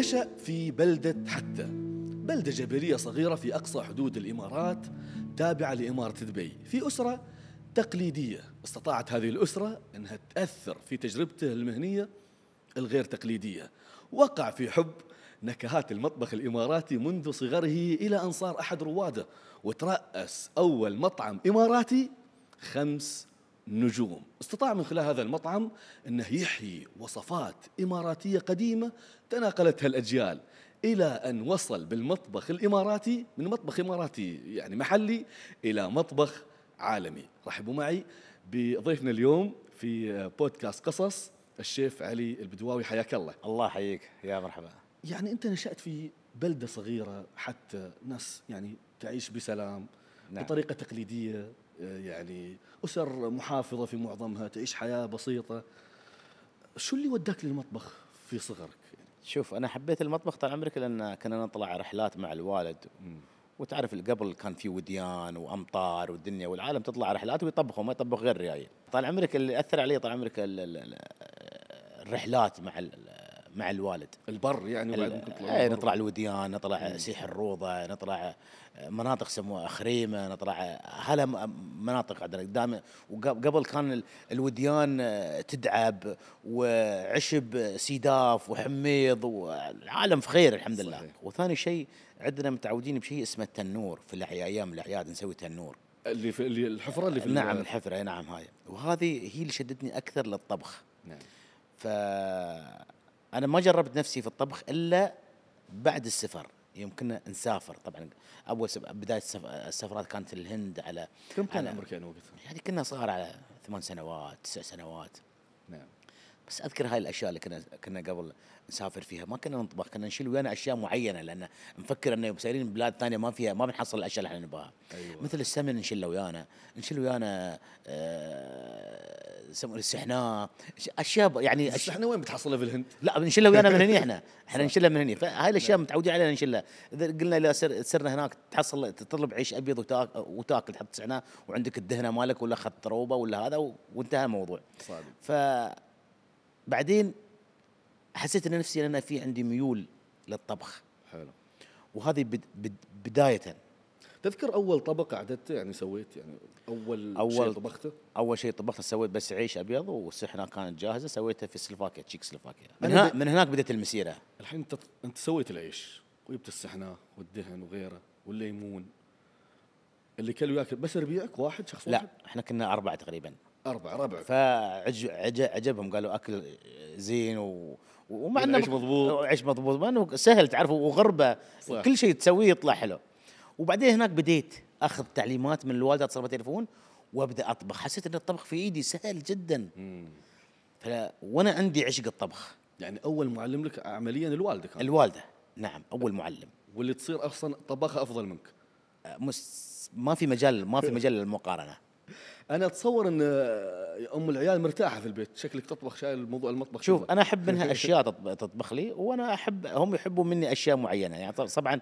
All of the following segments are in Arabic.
نشأ في بلدة حتى بلدة جبلية صغيرة في أقصى حدود الإمارات تابعة لإمارة دبي. في أسرة تقليدية استطاعت هذه الأسرة أنها تأثر في تجربته المهنية الغير تقليدية. وقع في حب نكهات المطبخ الإماراتي منذ صغره إلى أن صار أحد رواده وترأس أول مطعم إماراتي خمس نجوم استطاع من خلال هذا المطعم أنه يحيي وصفات إماراتية قديمة تناقلتها الأجيال إلى أن وصل بالمطبخ الإماراتي من مطبخ إماراتي يعني محلي إلى مطبخ عالمي. رحبوا معي بضيفنا اليوم في بودكاست قصص الشيف علي البدواوي. حياك الله. الله يحييك. يا مرحبا. يعني أنت نشأت في بلدة صغيرة حتى ناس يعني تعيش بسلام نعم. بطريقة تقليدية. يعني أسر محافظة في معظمها تعيش حياة بسيطة شو اللي وداك للمطبخ في صغرك؟ شوف أنا حبيت المطبخ طال عمرك لأن كنا نطلع رحلات مع الوالد. وتعرف قبل كان في وديان وأمطار والدنيا والعالم تطلع رحلات ويطبخوا ما يطبخ غير ريايل طال عمرك اللي اثر علي طال عمرك الرحلات مع مع الوالد. البر يعني وبعد نطلع إيه نطلع الوديان نطلع سيح الروضة نطلع مناطق سموها خريمة نطلع هلا مناطق عندنا. قدام وقبل كان الوديان تدعب وعشب سيداف وحميض والعالم في خير الحمد صحيح. لله وثاني شيء عندنا متعودين بشيء اسمه التنور في أيام الاعياد نسوي تنور. اللي في اللي الحفرة اللي في نعم الحفرة نعم هاي. وهذه هي اللي شدتني أكثر للطبخ. نعم. ف أنا ما جربت نفسي في الطبخ إلا بعد السفر. يوم كنا نسافر. طبعا أول بداية السفرات كانت الهند على كم كان عمرك يعني وقتها؟ يعني كنا صغار على ثمان سنوات تسع سنوات. نعم. بس أذكر هاي الأشياء اللي كنا كنا قبل نسافر فيها. ما كنا نطبخ كنا نشيل ويانا أشياء معينة لأن نفكر إنه سايرين بلاد ثانية ما فيها ما بنحصل الأشياء اللي إحنا نبغاها. أيوة. مثل السمن نشيله ويانا نشيل ويانا آه السحناء أشياء يعني السحناء وين بتحصلها في الهند؟ لا بنشيلها ويانا من هنا إحنا. إحنا نشيلها من هنا فهاي الأشياء نعم. متعودين عليها نشيلها. إذا قلنا لا سرنا هناك تحصل تطلب عيش أبيض وتاكل تحط سحناء وعندك الدهنة مالك ولا اخذت روبة ولا هذا وانتهى الموضوع. صادق. بعدين حسيت إن نفسي أنا في عندي ميول للطبخ. حلو. وهذه بد بد بداية. تذكر أول طبق اعددته يعني سويت؟ يعني أول, أول شيء طبخته؟ أول شيء طبخته سويت بس عيش أبيض والسحنه كانت جاهزة سويتها في سلوفاكيا تشيك سلوفاكيا من, هنا من هناك بدأت المسيرة. الحين انت انت سويت العيش وجبت السحنه والدهن وغيره والليمون. اللي كل وياك بس ربيعك واحد شخص لا واحد؟ إحنا كنا أربعة تقريبا. أربعة ربع. فعجبهم قالوا أكل زين و ومع إنه عيش مضبوط. عيش مضبوط. ما إنه سهل تعرف وغربة. صح. كل شيء تسويه يطلع حلو. وبعدين هناك بديت أخذ تعليمات من الوالدة اتصل بالتليفون وأبدأ أطبخ. حسيت إن الطبخ في إيدي سهل جدا. فلا وأنا عندي عشق الطبخ. يعني أول معلم لك عمليا الوالدة كانت الوالدة. نعم أول معلم. واللي تصير أصلا طباخة أفضل منك؟ مس ما في مجال ما في مجال للمقارنة. أنا أتصور إن أم العيال مرتاحة في البيت. شكلك تطبخ شاي الموضوع المطبخ شوف أنا أحب منها أشياء تطبخ لي وأنا أحب هم يحبوا مني أشياء معينة. يعني طبعا صعب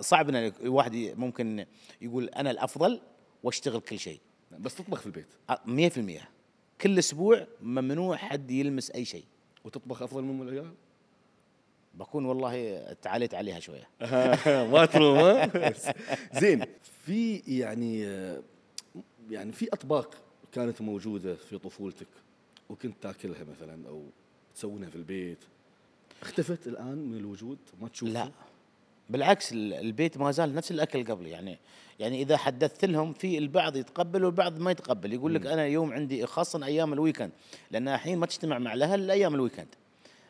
صعب إن الواحد ممكن يقول أنا الأفضل وأشتغل كل شيء. بس تطبخ في البيت. 100% كل أسبوع ممنوع حد يلمس أي شيء. وتطبخ أفضل من أم العيال؟ بكون والله تعاليت عليها شوية. ما تروم زين في يعني يعني في أطباق كانت موجودة في طفولتك وكنت تاكلها مثلا أو تسوونها في البيت؟ اختفت الآن من الوجود؟ ما تشوفها؟ لا. بالعكس البيت ما زال نفس الأكل قبل. يعني يعني إذا حدثت لهم في البعض يتقبل والبعض ما يتقبل. يقول لك أنا يوم عندي خاصه أيام ال weekend لأن الحين ما تجتمع مع الأهل إلا أيام ال weekend.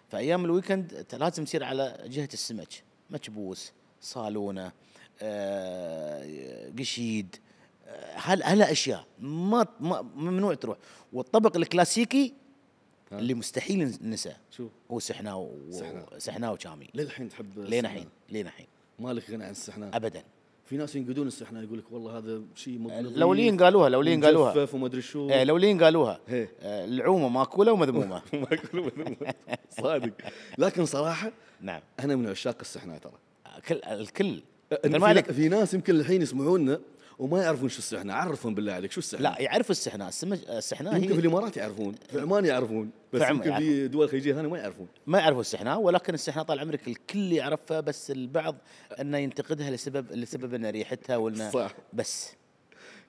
فأيام ال weekend لازم تصير على جهة السمك. مكبوس صالونة آه قشيد هل هلا اشياء ما, ما ممنوع تروح؟ والطبق الكلاسيكي. اللي مستحيل ننسى شو؟ هو سحناو سحناو وشامي. للحين تحب لين الحين لين الحين. مالك غنى عن السحناء؟ ابدا. في ناس ينقدون السحناء يقول لك والله هذا شيء مبلغ الاولين قالوها الاولين قالوها. مجفف وما أدري شو. إيه الاولين قالوها. آه العومة ماكولة ومذمومة. ماكولة ومذمومة. صادق. لكن صراحة نعم. أنا من عشاق السحناء ترى. كل الكل. في, في ناس يمكن الحين يسمعونا وما يعرفون شو السحناء عرفهم بالله عليك شو السحناء لا يعرفوا السحناء السمج السحناء يمكن في هي الإمارات يعرفون في عمان يعرفون بس في يمكن في دول خليجية ثانية ما يعرفون. ما يعرفوا السحناء ولكن السحناء طال عمرك الكل يعرفها بس البعض أنه ينتقدها لسبب لسبب أن ريحتها ولا صح. بس.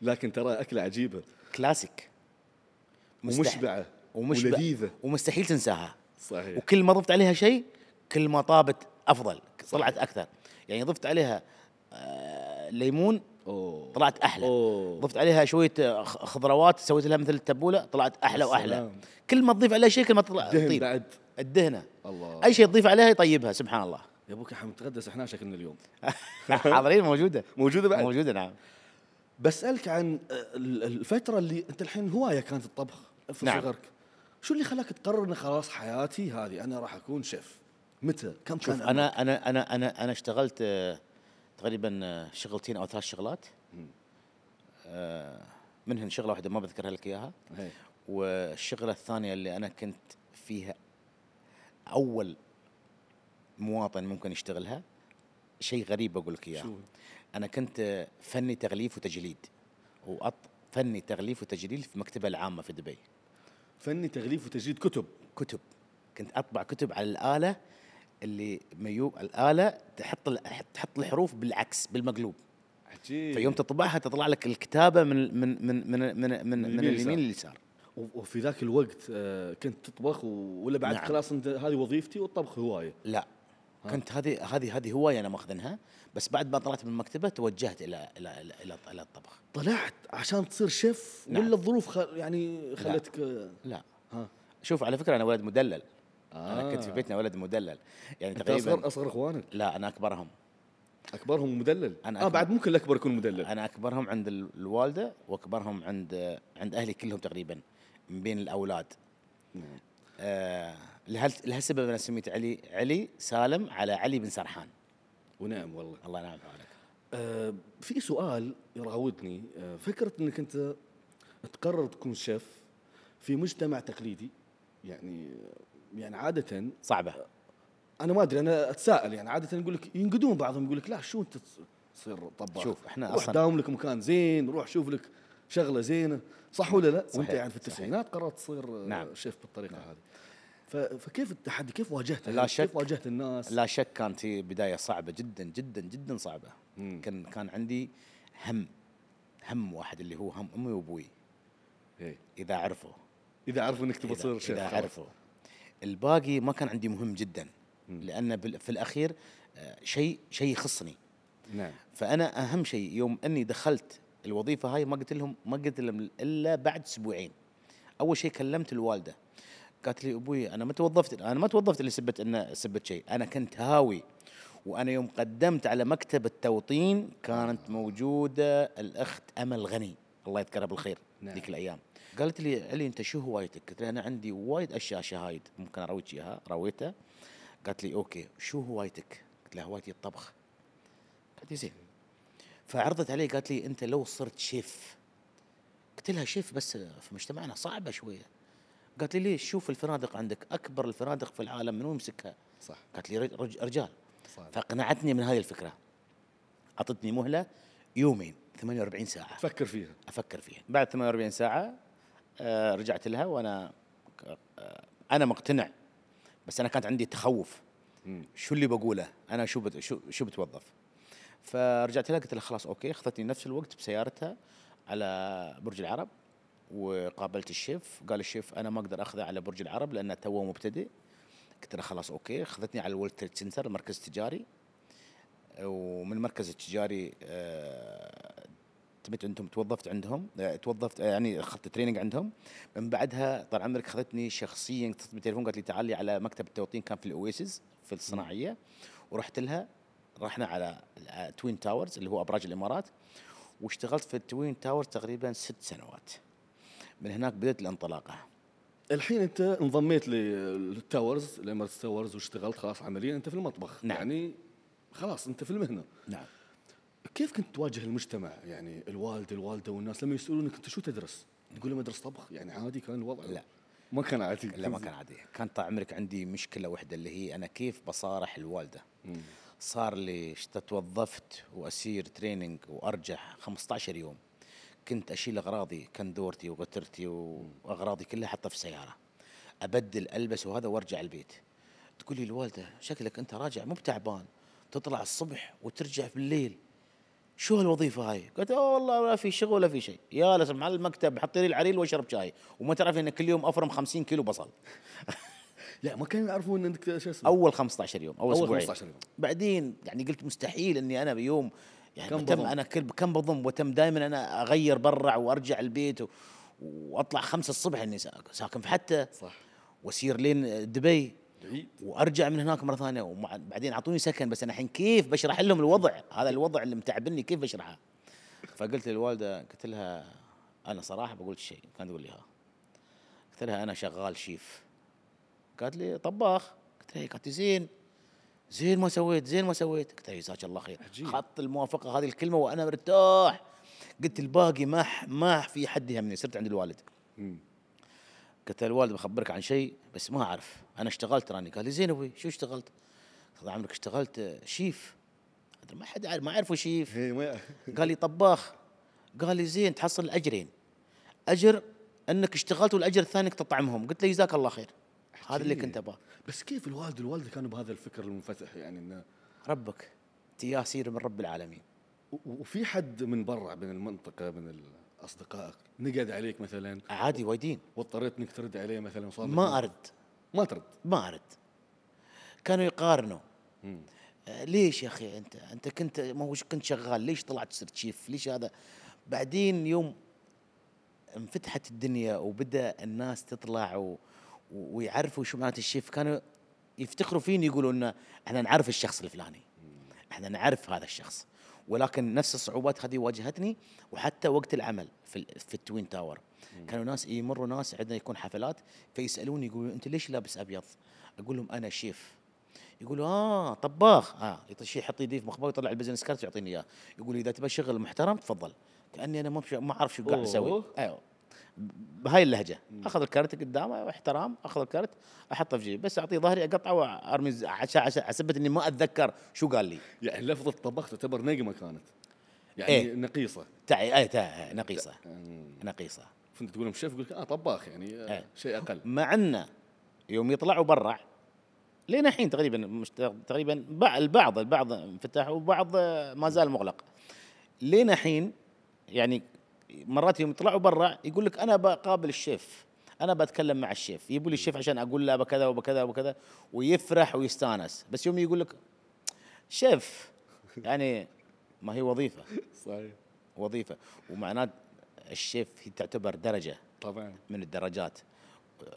لكن ترى أكلة عجيبة. كلاسيك. ومشبعة ومشبع ولذيذة. ومستحيل تنساها. صحيح. وكل ما ضفت عليها شيء كل ما طابت أفضل طلعت أكثر. يعني ضفت عليها آه، ليمون أوه. طلعت أحلى. أوه. ضفت عليها شوية آه، خضروات سويت لها مثل التبولة طلعت أحلى وأحلى. كل ما تضيف عليها شيء كل ما تطلع تطيب. بعد. الدهنة. الله. أي شيء تضيف عليها يطيبها سبحان الله. يا أبوك إحنا نتغدى إحنا شكلنا اليوم. حاضرين موجودة. موجودة بعد. موجودة نعم. بسألك عن آه، ال- الفترة اللي أنت الحين هواية كانت الطبخ في نعم. صغرك. شو اللي خلاك تقرر إن خلاص حياتي هذه أنا راح أكون شيف؟ متى؟ كم كان أنا أنا أنا أنا أنا اشتغلت آه، تقريبا آه، شغلتين أو ثلاث شغلات. آه، منهن شغلة واحدة ما بذكرها لك إياها. والشغلة الثانية اللي أنا كنت فيها أول مواطن ممكن يشتغلها شيء غريب بقول لك اياه؟ أنا كنت فني تغليف وتجليد. وأط فني تغليف وتجليد في المكتبه العامة في دبي. فني تغليف وتجديد كتب. كتب. كنت أطبع كتب على الآلة اللي ميوب الآلة تحط تحط الحروف بالعكس بالمقلوب. عجيب. فيوم تطبعها تطلع لك الكتابة من من من من من, من, من اليمين لليسار. وفي ذاك الوقت آه، كنت تطبخ ولا بعد نعم. خلاص انت هذه وظيفتي والطبخ هواية؟ لا. كنت هذه هذه هذه هواية أنا ماخذنها بس بعد ما طلعت من المكتبة توجهت إلى إلى إلى إلى, إلى الطبخ. طلعت عشان تصير شيف نعم. ولا الظروف خ... يعني خلتك آه، لا. ها. شوف على فكرة أنا ولد مدلل. آه. أنا كنت في بيتنا ولد مدلل. يعني أنت تقريبا اصغر أصغر إخوانك؟ لا أنا أكبرهم. أكبرهم مدلل؟ أنا آه أكبر. بعد ممكن الأكبر يكون مدلل. أنا أكبرهم عند ال- الوالدة وأكبرهم عند عند أهلي كلهم تقريبا من بين الأولاد. نعم. آه لهال- لهالسبب أنا سميت علي علي سالم على علي بن سرحان. ونعم والله. الله ينعم عليك. آه في سؤال يراودني. آه فكرة إنك أنت تقرر تكون شيف في مجتمع تقليدي يعني يعني عادة صعبة أنا ما أدري أنا أتساءل يعني عادة يقول لك ينقدون بعضهم يقول لك لا شو انت تص- تصير طباخ شوف، إحنا روح أصلاً- داوم لك مكان زين روح شوف لك شغلة زينة صح ولا لا؟ وأنت صحيح، يعني في. التسعينات قررت تصير نعم. شيف بالطريقة هذه ف- فكيف التحدي كيف واجهته؟ لا كيف شك. واجهت الناس؟ لا شك كانت هي بداية صعبة جدا جدا جدا صعبة مم. كان كان عندي هم هم واحد اللي هو هم أمي وأبوي إيه. إذا عرفوا إذا عرفوا إنك إذا, تصير شيف إذا خلاص. عرفوا الباقي ما كان عندي مهم جدا. لأن في الأخير آه، شيء شيء يخصني. نعم. فأنا أهم شيء يوم أني دخلت الوظيفة هاي ما قلت لهم ما قلت لهم إلا بعد أسبوعين. أول شيء كلمت الوالدة. قالت لي أبوي أنا ما توظفت أنا ما توظفت لسبه إن سبت شيء. أنا كنت هاوي. وأنا يوم قدمت على مكتب التوطين كانت موجودة الأخت أمل غني. الله يذكرها بالخير نعم. ذيك الأيام. قالت لي علي أنت شو هوايتك؟ قلت لها أنا عندي وايد أشياء شهايد ممكن ارويك اياها رويتها. قالت لي okay شو هوايتك؟ قلت لها هوايتي الطبخ. قالت لي زين. فعرضت علي قالت لي أنت لو صرت شيف. قلت لها شيف بس في مجتمعنا صعبة شوية. قالت لي ليش؟ شوف الفنادق عندك أكبر الفنادق في العالم منو يمسكها؟ صح. قالت لي رج- رج- رجال. صح. فاقنعتني من هذه الفكرة. أعطتني مهلة يومين 48 ساعة. فكر فيها. أفكر فيها. بعد 48 ساعة رجعت لها وأنا آه أنا مقتنع. بس أنا كانت عندي تخوف. شو اللي بقوله؟ أنا شو بت شو, شو بتوظف؟ فرجعت لها قلت لها خلاص okay أخذتني نفس الوقت بسيارتها على برج العرب وقابلت الشيف. قال الشيف أنا ما أقدر اخذه على برج العرب لأنه توه مبتدئ. قلت له خلاص okay أخذتني على ال World Trade Centre المركز التجاري ومن المركز التجاري آه، تمت عندهم توظفت عندهم آه، توظفت آه، يعني اخذت training عندهم. من بعدها طال عمرك اخذتني شخصيا اتصلت بالتليفون قالت لي تعالي على مكتب التوطين كان في ال Oasis في الصناعية. ورحت لها رحنا على Twin Towers اللي هو أبراج الإمارات. واشتغلت في ال Twin Towers تقريبا ست سنوات. من هناك بدأت الانطلاقة. الحين أنت انضميت لل Towers ال Emirates Towers واشتغلت خلاص عمليا أنت في المطبخ. نعم. يعني خلاص أنت في المهنة. نعم. كيف كنت تواجه المجتمع؟ يعني الوالد الوالدة والناس لما يسألونك أنت شو تدرس؟ تقول لهم أدرس طبخ يعني عادي كان الوضع. لا. ما كان عادي. لا ما كان عادي. كان طال عمرك عندي مشكلة واحدة اللي هي أنا كيف بصارح الوالدة؟ مم. صار لي توظفت وأسير تريننج وأرجع 15 يوم. كنت أشيل أغراضي كندورتي وغترتي وأغراضي كلها احطها في السياره أبدل ألبس وهذا وأرجع البيت. تقول لي الوالدة شكلك أنت راجع مو بتعبان. تطلع الصبح وترجع بالليل. شو هالوظيفة هاي؟ قلت أوه والله ولا في شغل ولا في شيء. يا لازم على المكتب حطي لي العريل واشرب شاي. وما تعرف إن كل يوم أفرم 50 كيلو بصل. لا ما كانوا يعرفون إنك شو اسمه؟ أول 15 يوم أول أول أسبوعين. 15 يوم. بعدين يعني قلت مستحيل إني أنا بيوم يعني كم بضم؟ أنا كل كم بضم؟ وتم دائما أنا أغير برع وأرجع البيت و... وأطلع خمسة الصبح إني سا- ساكن في حتى صح. وأسير لين دبي. بعيد وأرجع من هناك مرة ثانية وبعدين أعطوني سكن بس أنا الحين كيف بشرح لهم الوضع؟ هذا الوضع اللي متعبني كيف بشرحه؟ فقلت للوالدة قلت لها أنا صراحة بقول شيء كانت تقول لي ها. قلت لها أنا شغال شيف. قالت لي طباخ. قلت لها قالت لي زين. زين ما سويت زين ما سويت. قلت لها جزاك الله خير. خط الموافقة هذه الكلمة وأنا مرتاح. قلت الباقي ما ما في حد يهمني صرت عند الوالد. قلت له الوالد بخبرك عن شيء. بس ما أعرف. أنا اشتغلت تراني قال لي زين أبوي شو اشتغلت؟ طال عمرك اشتغلت شيف. ما حد يعرف ما يعرفوا شيف. ما قال لي طباخ. قال لي زين تحصل الاجرين أجر أنك اشتغلت والأجر الثاني أنك تطعمهم. قلت له جزاك الله خير. هذا اللي. كنت ابغاه بس كيف الوالد؟ والوالده كانوا بهذا الفكر المنفتح يعني إنه ربك تياسير من رب العالمين. وفي حد من برا من المنطقة من أصدقائك. نقد عليك مثلا. عادي وايدين. واضطريت إنك ترد عليه مثلا لك ما. أرد. ما ترد. ما أرد. كانوا يقارنوا. مم. آه، ليش يا أخي أنت؟ أنت كنت ما هو كنت شغال. ليش طلعت صرت شيف؟ ليش هذا؟ بعدين يوم انفتحت الدنيا وبدأ الناس تطلع و... ويعرفوا شو معناته الشيف. كانوا يفتخروا فيني يقولوا إن إحنا نعرف الشخص الفلاني. إحنا نعرف هذا الشخص. ولكن نفس الصعوبات هذه واجهتني وحتى وقت العمل في في ال Twin Tower. كانوا ناس يمروا ناس عندنا يكون حفلات فيسألوني يقولوا أنت ليش لابس أبيض؟ أقول لهم أنا شيف. يقولوا آه طباخ. آه يطش يحط يديه في مخباه ويطلع ال business card ويعطيني إياه. يقول إذا تبغى شغل محترم تفضل. كأني أنا ما أعرف شو قاعد أسوي. أيوه. بهاي اللهجة. أخذ الكارت قدامه احترام أخذ الكارت أحطه في جيبي. بس أعطيه ظهري أقطعه وأرمي عشان حسبت إني ما أتذكر شو قال لي. يعني لفظه طبخ تعتبر نقمة كانت. يعني إيه. نقيصة. تعي اي تع- نقيصة. مم. نقيصة. فانت تقول لهم شيف يقول آه طباخ يعني آه إيه. شيء أقل. مع أنه يوم يطلعوا برا لين الحين تقريبا مش تقريبا بع- البعض البعض انفتح وبعض ما زال مغلق. لين الحين يعني مرات يوم يطلعوا برا يقول لك أنا بقابل الشيف أنا بتكلم مع الشيف يجيبوا لي الشيف عشان أقول له بكذا وبكذا وبكذا ويفرح ويستانس. بس يوم يقول لك شيف يعني ما هي وظيفة. صحيح. وظيفة. ومعناه الشيف هي تعتبر درجة طبعا. من الدرجات.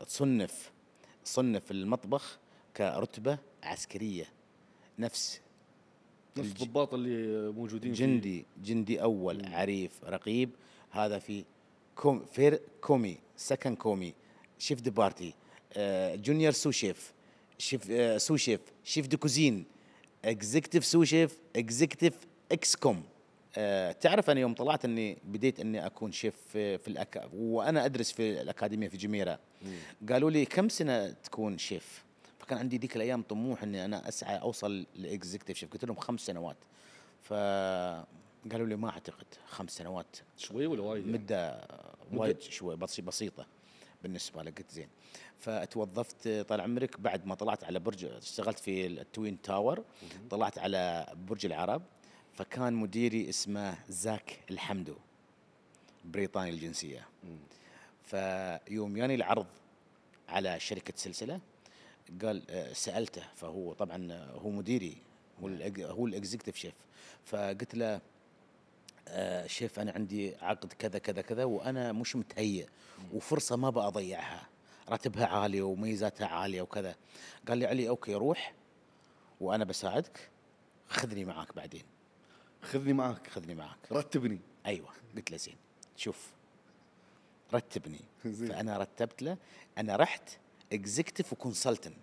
تصنف صنف المطبخ كرتبة عسكرية. نفس نفس الضباط اللي موجودين جندي جندي أول عريف رقيب هذا في commis first commis second commis chef de partie junior sous chef chef sous chef chef de cuisine executive sous chef executive ex-com تعرف أنا يوم طلعت إني بديت إني أكون شيف في, في الأكا وأنا أدرس في الأكاديمية في جميرة. قالوا لي كم سنة تكون شيف فكان عندي ذيك الأيام طموح إني أنا أسعى أوصل ل executive chef قلت لهم خمس سنوات. فقالوا لي ما أعتقد خمس سنوات. شوي ولا وايد يعني؟ مدة وايد شوي بسي- بسيطة بالنسبة لي قلت زين. فتوظفت طال عمرك بعد ما طلعت على برج اشتغلت في ال Twin Tower طلعت على برج العرب. فكان مديري اسمه زاك الحمدو بريطاني الجنسية. فيوم ياني العرض على شركة سلسلة قال آه، سألته. فهو طبعا آه، هو مديري هو الإج- هو ال executive chef. فقلت له آه، شيف أنا عندي عقد كذا كذا كذا وأنا مش متهيئ وفرصة ما بضيعها راتبها عالي وميزاتها عالية وكذا. قال لي علي okay روح وأنا بساعدك. خذني معاك بعدين. خذني معاك. خذني معاك. رتبني. أيوه. قلت له زين شوف رتبني. زين. فأنا رتبت له. أنا رحت executive و consultant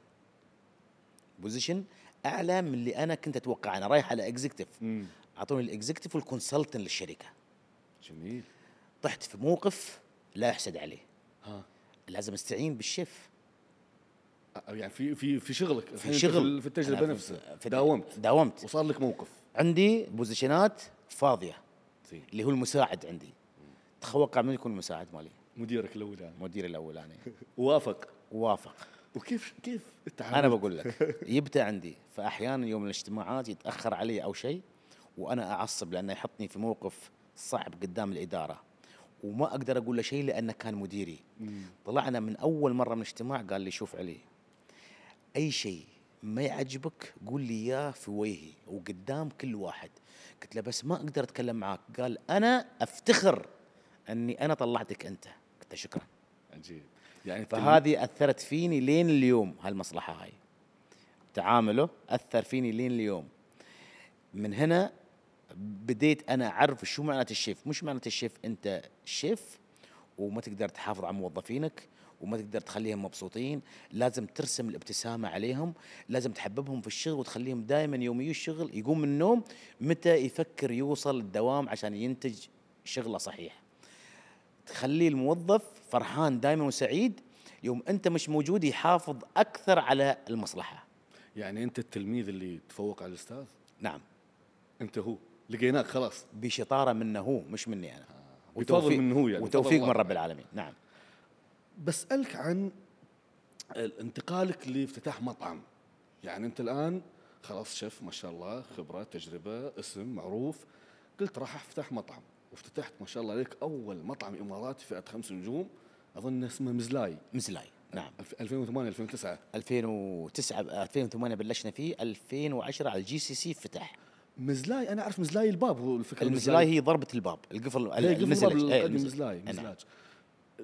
position أعلى من اللي أنا كنت أتوقع. أنا رايح على executive مم. أعطوني ال executive وال consultant للشركة. جميل. طحت في موقف لا احسد عليه. ها. لازم استعين بالشيف. يعني في في في شغلك في شغل. في التجربة نفسها. في داومت. داومت. وصار لك موقف. عندي position ات فاضية. زين. اللي هو المساعد عندي. تتوقع من يكون المساعد مالي. مديرك الاولاني مدير الاولاني وافق وافق وكيف كيف التعامل؟ أنا بقول لك يبدأ عندي. فأحيانا يوم الاجتماعات يتأخر علي أو شيء وأنا أعصب لأنه يحطني في موقف صعب قدام الإدارة. وما أقدر أقول له شيء لأنه كان مديري. طلعنا من أول مرة من الاجتماع قال لي شوف علي أي شيء ما يعجبك قول لي إياه في وجهي وقدام كل واحد. قلت له بس ما أقدر أتكلم معاك. قال أنا أفتخر أني أنا طلعتك أنت. قلت له شكرا. عجيب. يعني فهذه أثرت فيني لين اليوم هالمصلحة هاي. تعامله أثر فيني لين اليوم. من هنا بديت أنا أعرف شو معنات الشيف. مش معنات الشيف أنت شيف وما تقدر تحافظ على موظفينك وما تقدر تخليهم مبسوطين. لازم ترسم الابتسامة عليهم لازم تحببهم في الشغل وتخليهم دائما يوم يجي الشغل يقوم من النوم متى يفكر يوصل الدوام عشان ينتج شغلة صحيح تخلي الموظف فرحان دائما وسعيد يوم أنت مش موجود يحافظ أكثر على المصلحة. يعني أنت التلميذ اللي تفوق على الأستاذ؟ نعم. أنت هو؟ لقيناك خلاص. بشطارة منه هو مش مني أنا. بفضل منه هو يعني، وتوفيق من رب. العالمين. نعم. بسألك عن انتقالك لافتتاح مطعم. يعني أنت الآن خلاص شيف ما شاء الله خبرة تجربة اسم معروف. قلت راح افتح مطعم. وافتتحت ما شاء الله عليك أول مطعم إماراتي فئة خمس نجوم. أظن اسمه مزلاي. مزلاي. نعم. ألف- 2008 2009 2009 2008 بلشنا فيه. 2010 على ال GCC فتح. مزلاي أنا أعرف مزلاي الباب هو الفكرة المزلاي هي ضربة الباب القفل هي قبل المزلج. الباب إيه، القديم المز- مزلاي إيه، نعم. مزلاج.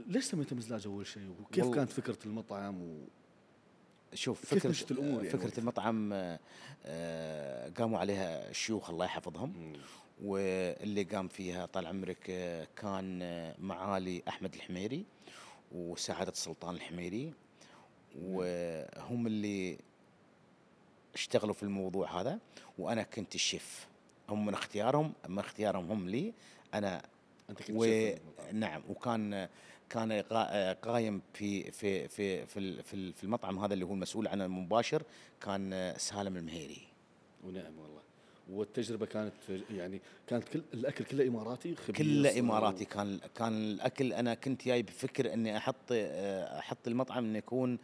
ليش سميته مزلاج أول شيء؟ وكيف والله- كانت فكرة المطعم؟ و... شوف فكرة الأمور يعني؟ فكرة؟ المطعم آه، قاموا عليها الشيوخ الله يحفظهم. واللي قام فيها طال عمرك آه، كان آه، معالي أحمد الحميري وسعادة السلطان الحميري. وهم اللي اشتغلوا في الموضوع هذا وأنا كنت الشيف. هم من اختيارهم من اختيارهم هم لي أنا أنت كنت و... نعم وكان كان قا- قايم في في في في في ال- في المطعم هذا اللي هو المسؤول عنه المباشر كان سالم المهيري. ونعم والله. والتجربة كانت يعني كانت كل الأكل كله إماراتي كله إماراتي. كان كان الأكل أنا كنت جاي بفكر إني أحط أحط المطعم إنه يكون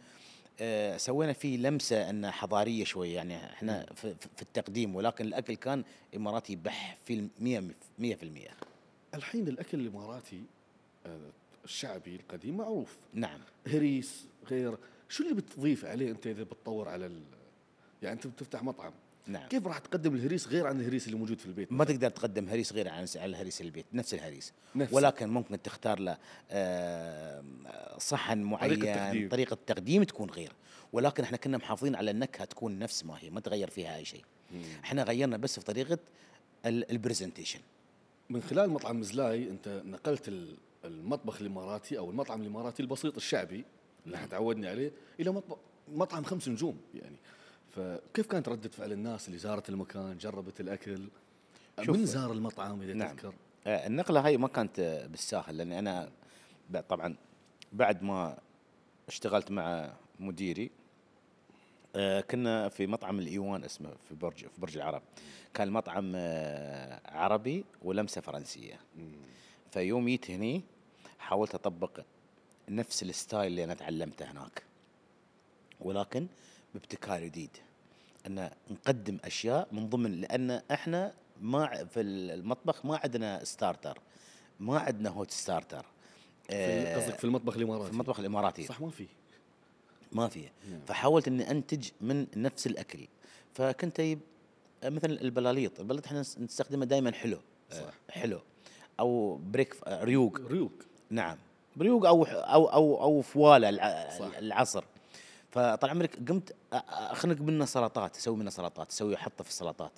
سوينا فيه لمسة انه حضارية شوي يعني إحنا في, التقديم ولكن الأكل كان إماراتي بح في المية مية في المية. الحين الأكل الإماراتي آه، الشعبي القديم معروف. نعم. هريس غير. شو اللي بتضيف عليه أنت إذا بتطور على ال... يعني أنت بتفتح مطعم؟ نعم. كيف راح تقدم الهريس غير عن الهريس اللي موجود في البيت؟ ما تقدر تقدم هريس غير عن على الهريس البيت نفس الهريس. نفسه. ولكن ممكن تختار له آه، صحن معين تقديم. طريقة تقديم تكون غير. ولكن إحنا كنا محافظين على النكهة تكون نفس ما هي ما تغير فيها أي شيء. إحنا غيرنا بس في طريقة ال- ال presentation. من خلال مطعم مزلاي أنت نقلت ال- المطبخ الإماراتي أو المطعم الإماراتي البسيط الشعبي اللي إحنا تعودنا عليه إلى مطبخ مطعم خمس نجوم يعني. فكيف كانت ردة فعل الناس اللي زارت المكان جربت الأكل؟ شوف- من زار المطعم إذا نعم. تذكر؟ آه، النقلة هاي ما كانت آه، بالساهل لأني أنا طبعا بعد ما اشتغلت مع مديري آه، كنا في مطعم الإيوان اسمه في برج في برج العرب. كان المطعم آه، عربي ولمسة فرنسية. فيوم جيت هني حاولت أطبق نفس ال style اللي أنا تعلمته هناك. ولكن بابتكار جديد. أن نقدم أشياء من ضمن لأن إحنا ما في المطبخ ما عندنا starter ما عندنا hot starter في- آه، قصدك في المطبخ الإماراتي. في المطبخ الإماراتي. صح ما في. ما فيه نعم. فحاولت إني أنتج من نفس الأكل. فكنت أجيب مثلا البلاليط. البلاليط إحنا نس- نستخدمه دائما حلو. آه، صح. حلو. أو بريك ريوق. ريوق. نعم. بريوق أو أو أو أو فوالة صح. العصر. فطال عمرك قمت أخنق منه سلطات أسوي منه سلطات أسوي احطه في السلطات.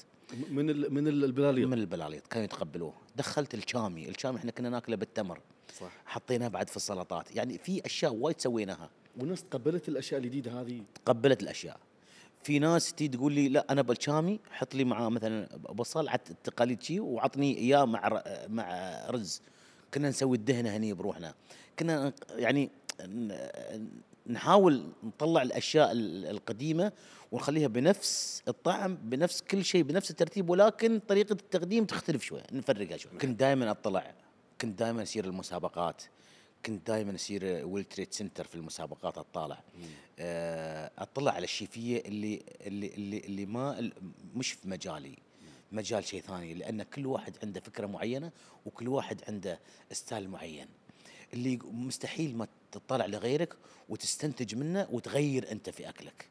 من ال من ال- البلاليط. من البلاليط كانوا يتقبلوه. دخلت الشامي الشامي إحنا كنا ناكله بالتمر. صح. حطيناه بعد في السلطات. يعني في أشياء وايد سويناها. والناس تقبلت الأشياء الجديدة هذه؟ قبلت الأشياء. في ناس تي تقول لي لا أنا بالشامي حط لي معاه مثلا بصل على التقاليد شي وعطني إياه مع مع رز. كنا نسوي الدهنة هني بروحنا. كنا يعني نحاول نطلع الأشياء ال- القديمة ونخليها بنفس الطعم بنفس كل شيء بنفس الترتيب ولكن طريقة التقديم تختلف شوي نفرقها شوي. كنت دائما أطلع كنت دائما أسير المسابقات كنت دائما أسير World Trade Center في المسابقات أطالع. آه، أطلع على الشيفية اللي اللي اللي, اللي ما مش في مجالي مجال شيء ثاني لأن كل واحد عنده فكرة معينة وكل واحد عنده style معين. اللي مستحيل ما تطلع لغيرك وتستنتج منه وتغير أنت في أكلك.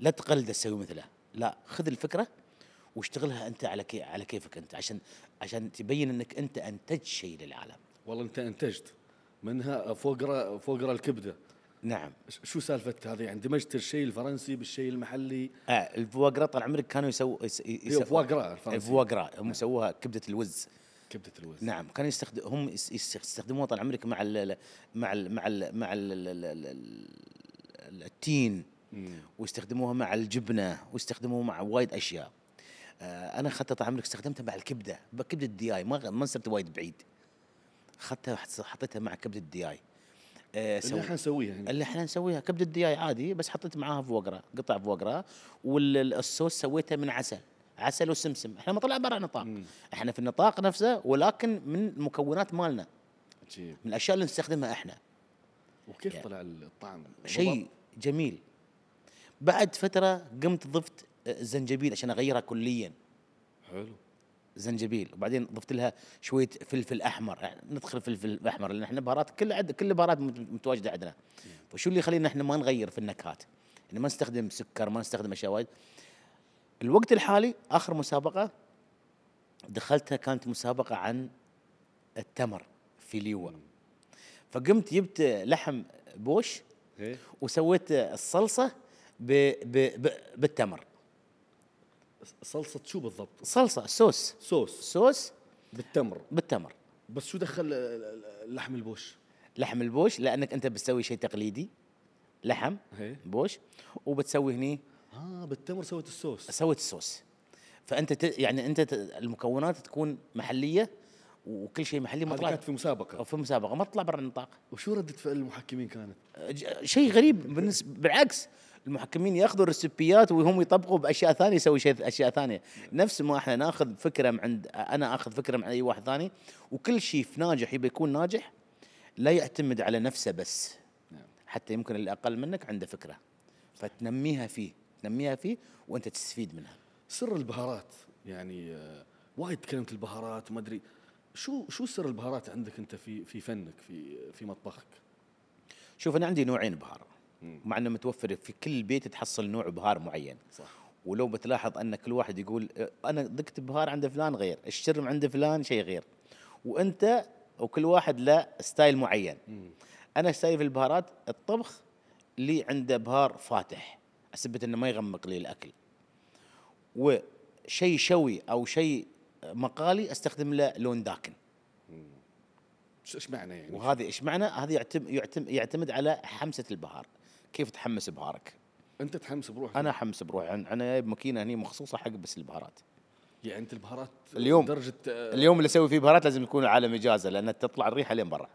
لا تقلده تسوي مثله. لا خذ الفكرة واشتغلها أنت على كي على كيفك أنت عشان عشان تبين إنك أنت انتجت شيء للعالم. والله أنت أنتجت منها foie gras foie gras الكبدة. نعم. شو سالفة هذه؟ يعني دمجت الشيء الفرنسي بالشيء المحلي. آه ال foie gras طال عمرك كانوا يسووا يس هي foie gras الفرنسي. foie gras هم يسووها كبدة الوز. كبدة الوز. نعم كانوا يستخدم هم يس- يس- يستخدموها طال عمرك مع ال مع ال مع ال مع ال ال- ال- ال- التين. ويستخدموها مع الجبنة ويستخدموها مع وايد أشياء. آه أنا اخذتها طال عمرك استخدمتها مع الكبدة كبدة الدياي ما ما صرت وايد بعيد. اخذتها حط- حطيتها مع كبدة الدياي آه اللي إحنا نسويها اللي إحنا نسويها كبدة الدياي عادي بس حطيت معاها foie gras قطع foie gras والصوص سويته من عسل. عسل وسمسم. إحنا ما طلع برا نطاق. مم. إحنا في النطاق نفسه ولكن من المكونات مالنا. عجيب. من الأشياء اللي نستخدمها إحنا. وكيف يعني طلع الطعم؟ شيء جميل. بعد فترة قمت ضفت زنجبيل عشان أغيرها كليا. حلو. زنجبيل. وبعدين ضفت لها شوية فلفل أحمر. يعني ندخل فلفل الاحمر لأن إحنا بهارات كل عد كل البهارات مت- متواجدة عندنا. فشو اللي يخلينا إحنا ما نغير في النكهات؟ يعني ما نستخدم سكر ما نستخدم أشياء وايد. الوقت الحالي آخر مسابقة دخلتها كانت مسابقة عن التمر في ليوا فقمت جبت لحم بوش إيه. وسويت الصلصة ب ب ب بالتمر. صلصة شو بالضبط؟ صلصة صوص. صوص. صوص بالتمر. بالتمر. بس شو دخل لحم البوش؟ لحم البوش لأنك أنت بتسوي شيء تقليدي. لحم هي بوش وبتسوي هني آه بالتمر سويت الصوص. سويت الصوص. فأنت ت... يعني أنت ت... المكونات تكون محلية وكل شيء محلي ما طلع كانت في مسابقة. في مسابقة. ما تطلع برا النطاق. وشو ردة فعل المحكمين كانت؟ ج- شيء غريب بالنسبة بالعكس. المحكمين يأخذوا الريسبيات وهم يطبقوا بأشياء ثانية يسوي شيء أشياء ثانية. نفس ما إحنا نأخذ فكرة من عند أنا أخذ فكرة من أي واحد ثاني. وكل شيف ناجح يبي يكون ناجح لا يعتمد على نفسه بس. نعم. حتى يمكن اللي أقل منك عنده فكرة. فتنميها فيه. تنميها فيه وأنت تستفيد منها. سر البهارات يعني آه، وايد تكلمت البهارات وما أدري شو شو سر البهارات عندك أنت في في فنك في في مطبخك؟ شوف أنا عندي نوعين بهار مع إنه متوفر في كل بيت تحصل نوع بهار معين. صح. ولو بتلاحظ أن كل واحد يقول آه، أنا ذقت بهار عند فلان غير الشرم عند فلان شيء غير. وأنت وكل واحد له style معين. أنا ستايلي في البهارات الطبخ اللي عنده بهار فاتح. أثبت إنه ما يغمق لي الأكل. وشيء شوي أو شيء مقالي أستخدم له لون داكن. إيش معنى يعني؟ وهذه إيش معنى؟ هذه يعتمد يعتمد, يعتمد على حمسة البهار. كيف تحمس بهارك؟ أنت تحمس بروحك؟ أنا أحمس بروحي. أنا جايب ماكينة هني مخصوصة حق بس البهارات. يعني أنت البهارات اليوم. درجه اليوم اللي أسوي فيه بهارات لازم يكون على إجازة لأن تطلع الريحة لين برا.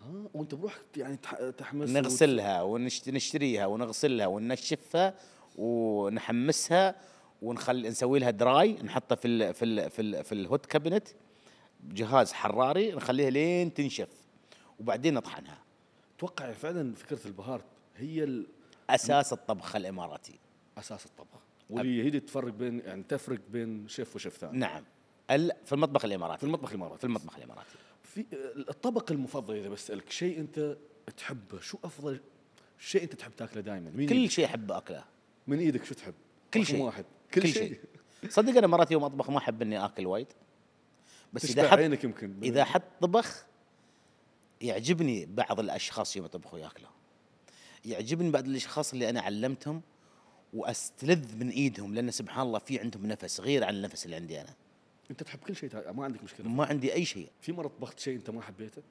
ها وانت بروحك يعني تح- تحمس نغسلها ونشتريها ونغسلها وننشفها ونحمسها ونخلي نسوي لها dry نحطها في ال في ال في ال في ال hot cabinet جهاز حراري نخليها لين تنشف وبعدين نطحنها. أتوقع فعلا فكرة البهار هي أساس الطبخ الإماراتي. أساس الطبخ. واللي هي اللي تفرق بين يعني تفرق بين شيف وشيف ثاني. نعم. في المطبخ في الاماراتي المطبخ الإماراتي. في المطبخ الإماراتي. في الطبق المفضل إذا بسألك شيء أنت تحبه شو أفضل شيء أنت تحب تاكله دائما كل شيء احب أكله. من إيدك شو تحب؟ كل شيء. واحد. كل شيء. صدق أنا مرات يوم أطبخ ما أحب إني آكل وايد. بس إذا حط عينك يمكن. إذا حط طبخ يعجبني بعض الأشخاص يوم يطبخوا ياكلوا يعجبني بعض الأشخاص اللي أنا علمتهم وأستلذ من إيدهم لأن سبحان الله في عندهم نفس غير عن النفس اللي عندي أنا. انت تحب كل شيء ما عندك مشكلة. ما عندي أي شيء. في مرة طبخت شيء انت ما حبيته؟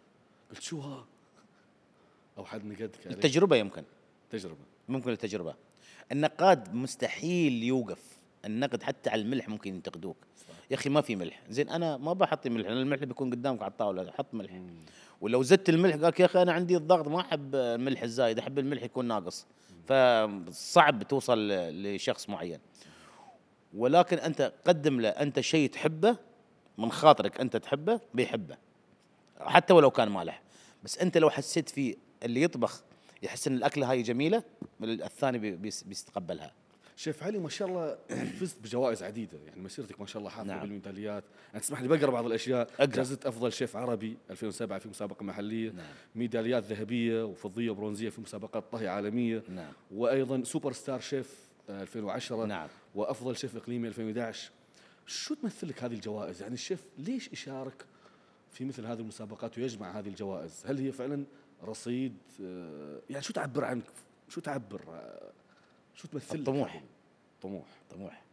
قلت شو ها؟ أو حد نقدك التجربة يمكن. تجربة. ممكن التجربة. النقاد مستحيل يوقف. النقد حتى على الملح ممكن ينتقدوك. يا أخي ما في ملح. زين أنا ما بحط ملح. لأن الملح بيكون قدامك على الطاولة حط ملح. ولو زدت الملح قال يا أخي أنا عندي الضغط ما أحب الملح الزايد أحب الملح يكون ناقص. فصعب توصل لشخص معين. ولكن أنت قدم له أنت شيء تحبه من خاطرك أنت تحبه بيحبه حتى ولو كان مالح بس أنت لو حسيت فيه اللي يطبخ يحس إن الأكلة هاي جميلة الثاني بيس- بيستقبلها شيف علي ما شاء الله فزت بجوائز عديدة يعني مسيرتك ما شاء الله حافظة نعم. بالميداليات يعني تسمح لي بقرا بعض الأشياء. جائزة أفضل شيف عربي 2007 في مسابقة محلية نعم. ميداليات ذهبية وفضية وبرونزيه في مسابقات طهي عالمية نعم. وأيضا super star chef 2010 نعم. وأفضل شيف إقليمي 2011 شو تمثل لك هذه الجوائز؟ يعني الشيف ليش يشارك في مثل هذه المسابقات ويجمع هذه الجوائز؟ هل هي فعلا رصيد آه، يعني شو تعبر عنك؟ شو تعبر؟ آه، شو تمثل الطموح. طموح. طموح.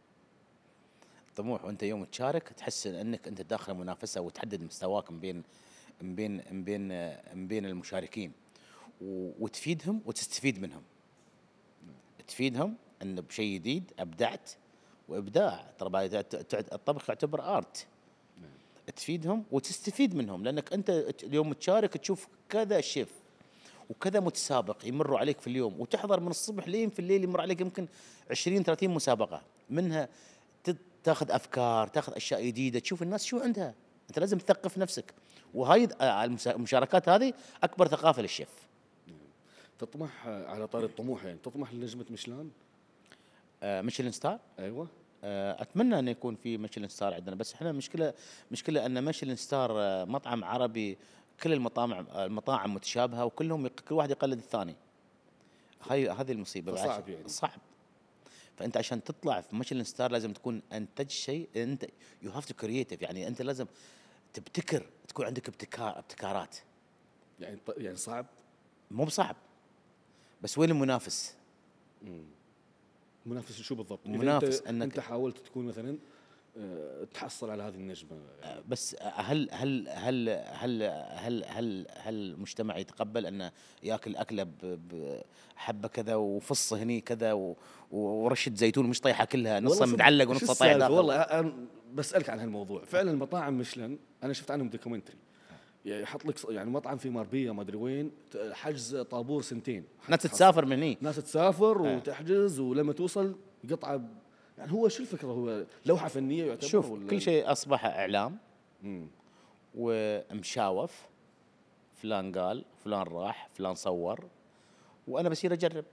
طموح. وأنت يوم تشارك تحس إنك أنت داخل منافسه وتحدد مستواك من بين من بين من بين من بين المشاركين. وتفيدهم وتستفيد منهم. تفيدهم ان بشيء جديد أبدعت. وإبداع. ترى الطبخ يعتبر آرت. تفيدهم وتستفيد منهم. لأنك أنت اليوم تشارك تشوف كذا شيف وكذا متسابق يمروا عليك في اليوم وتحضر من الصبح لين في الليل يمر عليك يمكن 20 30 مسابقة. منها تاخذ أفكار تاخذ أشياء جديدة تشوف الناس شو عندها. أنت لازم تثقف نفسك. وهاي آه، المشاركات هذه أكبر ثقافة للشيف. تطمح آه، على طاري الطموح يعني. تطمح لنجمة ميشلان آه، Michelin star أيوه. آه، أتمنى انه يكون في Michelin star عندنا بس إحنا مشكلة مشكلة أن Michelin star آه، مطعم عربي كل المطاعم المطاعم متشابهة وكلهم كل واحد يقلد الثاني. هاي هذه المصيبة. فصعب يعني. صعب. فأنت عشان تطلع في Michelin star لازم تكون أنتج شيء أنت you have to creative يعني أنت لازم تبتكر تكون عندك ابتكار ابتكارات. يعني يعني صعب؟ مو بصعب. بس وين المنافس؟ منافس شو بالضبط؟ منافس انت, أنك- أنت حاولت تكون مثلا آه، تحصل على هذه النجمة. يعني بس هل هل هل هل هل هل هل المجتمع يتقبل انه يأكل أكلة بحبه كذا وفص هني كذا ورشة زيتون مش طيحه كلها نصها متعلق ونصها طايح؟ داخل؟ والله بسألك عن هالموضوع. فعلا مطاعم ميشلان أنا شفت عنهم documentary. يحط لك يعني مطعم في ماربيه ما أدري وين حجز طابور سنتين. ناس تسافر من هني. ناس تسافر وتحجز ولما توصل قطعة يعني هو شو الفكرة؟ هو لوحة فنية يعتبر شوف ولا؟ كل شيء أصبح إعلام مم. ومشاوف. فلان قال فلان راح فلان صور وأنا بصير أجرب.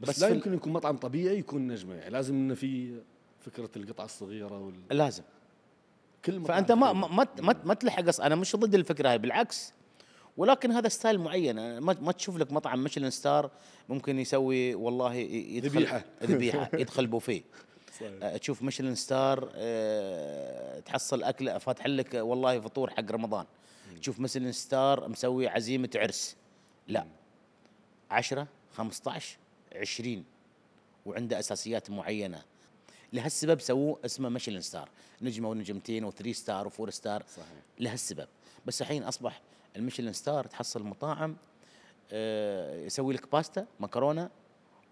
بس, بس لا يمكن يكون مطعم طبيعي يكون نجمة يعني لازم إنه في فكرة القطعة الصغيرة وال... لازم. كل فأنت ما. ما ما, ما تلحق أنا مش ضد الفكرة هاي بالعكس. ولكن هذا ستايل معين. ما ما تشوف لك مطعم Michelin star ممكن يسوي والله يدخل ذبيحة. ذبيحة يدخل بوفيه. صحيح. أه، تشوف Michelin star أه، تحصل اكله فاتح لك والله فطور حق رمضان. تشوف Michelin star مسوي عزيمة عرس. لا. 10 15 20 وعنده أساسيات معينة. لهالسبب سووه اسمه Michelin star نجمة ونجمتين و three star و four star صحيح. لهالسبب. بس الحين أصبح ال Michelin star تحصل مطاعم آه، يسوي لك باستا مكرونة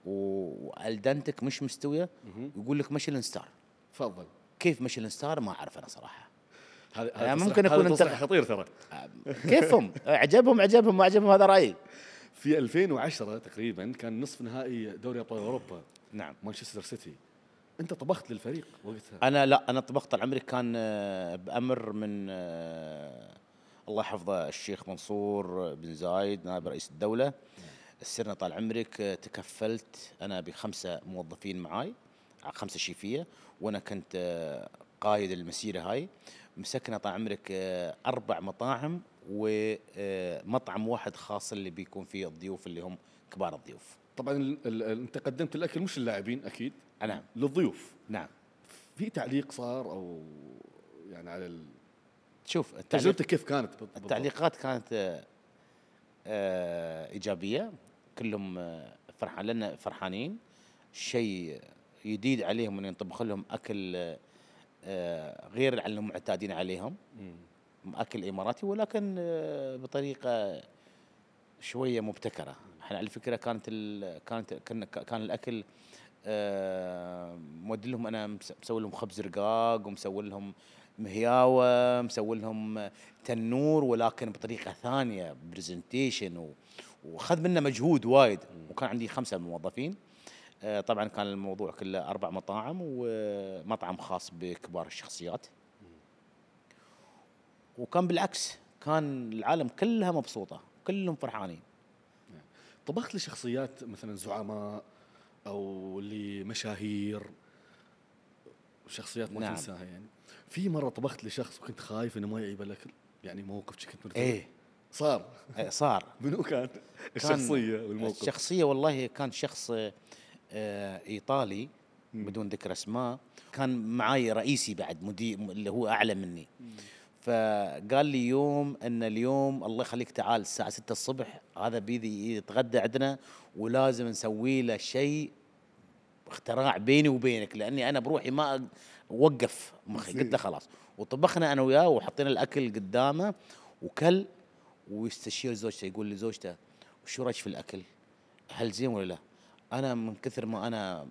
و al dente مش مستوية يقول لك Michelin star تفضل. كيف Michelin star ما أعرف أنا صراحة. هذا يعني هذا ممكن أنت- تصريح خطير ترى. كيفهم؟ عجبهم عجبهم ما عجبهم هذا رأيي. في 2010 تقريبا كان نصف نهائي دوري أبطال أوروبا. نعم. مانشستر سيتي. أنت طبخت للفريق وقتها. أنا لا أنا طبخت. طال عمري كان آه، بأمر من آه، الله يحفظه الشيخ منصور بن زايد نائب رئيس الدولة. سرنا طال عمرك آه، تكفلت. أنا بخمسة موظفين معاي خمسة شيفية وأنا كنت قايد المسيرة هاي. مسكنا طال عمرك أربع مطاعم ومطعم واحد خاص اللي بيكون فيه الضيوف اللي هم كبار الضيوف. طبعا أنت قدمت الأكل مش للاعبين أكيد. نعم. للضيوف. نعم. في تعليق صار أو يعني على ال- شوف تجربتك كيف كانت بالضبط؟ التعليقات كانت آه، آه، إيجابية. كلهم آه، فرحان لنا فرحانين. شيء جديد عليهم ان ينطبخ لهم أكل غير اللي معتادين عليهم. أكل إماراتي ولكن بطريقة شوية مبتكرة. إحنا على فكرة كانت ال- كانت كان كان الأكل آه، مودي لهم أنا مس- مسوي لهم خبز رقاق ومسوي لهم مهياوة مسوي لهم تنور ولكن بطريقة ثانية presentation وأخذ منا مجهود وايد. وكان عندي خمسة موظفين آه، طبعا كان الموضوع كله أربع مطاعم ومطعم خاص بكبار الشخصيات. وكان بالعكس كان العالم كلها مبسوطة كلهم فرحانين. طبخت لشخصيات مثلا زعماء أو لمشاهير شخصيات ما نعم. تنساها يعني. في مرة طبخت لشخص وكنت خايف إنه ما يعيب الاكل يعني موقف كنت مرتبط. إيه. صار. آه، صار. منو كان؟ الشخصية والموقف. الشخصية والله كان شخص آه، إيطالي بدون ذكر أسماء. كان معاي رئيسي بعد مدير اللي هو أعلى مني. فقال لي يوم إن اليوم الله يخليك تعال الساعة 6 الصبح هذا بيدي يتغدى عندنا ولازم نسوي له شيء اختراع بيني وبينك لأني أنا بروحي ما وقف مخي قلت له خلاص وطبخنا أنا وياه وحطينا الأكل قدامه وكل ويستشير زوجته يقول لي زوجته وشو رأيك في الأكل؟ هل زين ولا لا؟ أنا من كثر ما أنا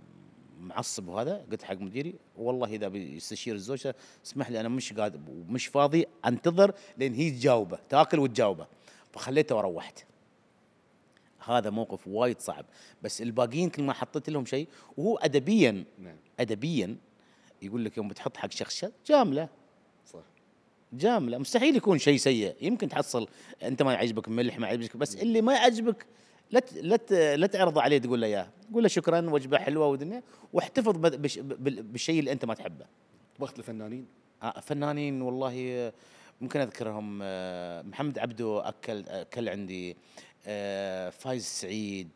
معصب وهذا قلت حق مديري والله إذا بيستشير الزوجة اسمح لي أنا مش قادر ومش فاضي أنتظر لين هي تجاوبه تأكل وتجاوبه. فخليته وروحت. هذا موقف وايد صعب. بس الباقيين كل ما حطيت لهم شيء وهو ادبيا نعم. ادبيا يقول لك يوم بتحط حق شخص جاملة. صح. جاملة. مستحيل يكون شيء سيء. يمكن تحصل أنت ما يعجبك ملح ما يعجبك بس اللي ما يعجبك لا لا لا تعرضه عليه تقول له اياه قول له شكرا وجبة حلوة ودنيا واحتفظ بالشيء اللي أنت ما تحبه. طبخت لفنانين آه، فنانين والله آه، ممكن أذكرهم آه، محمد عبدو أكل أكل عندي آه، فايز سعيد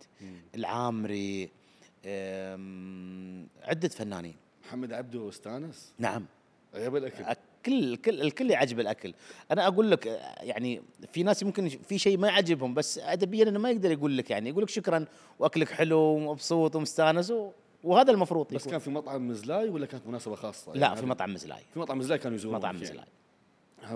العامري عدة فنانين. محمد عبده أستانس؟ نعم. عيب الأكل. الكل الكل الكل يعجب الأكل. أنا أقول لك يعني في ناس ممكن في شيء ما يعجبهم بس ادبيا إنه ما يقدر يقول لك يعني يقول لك شكرا وأكلك حلو ومبسوط ومستانس وهذا المفروض بس يكون. كان في مطعم مزلاي ولا كانت مناسبة خاصة؟ لا يعني في هذا- مطعم مزلاي. في مطعم مزلاي كانوا يزورون مطعم مزلاي.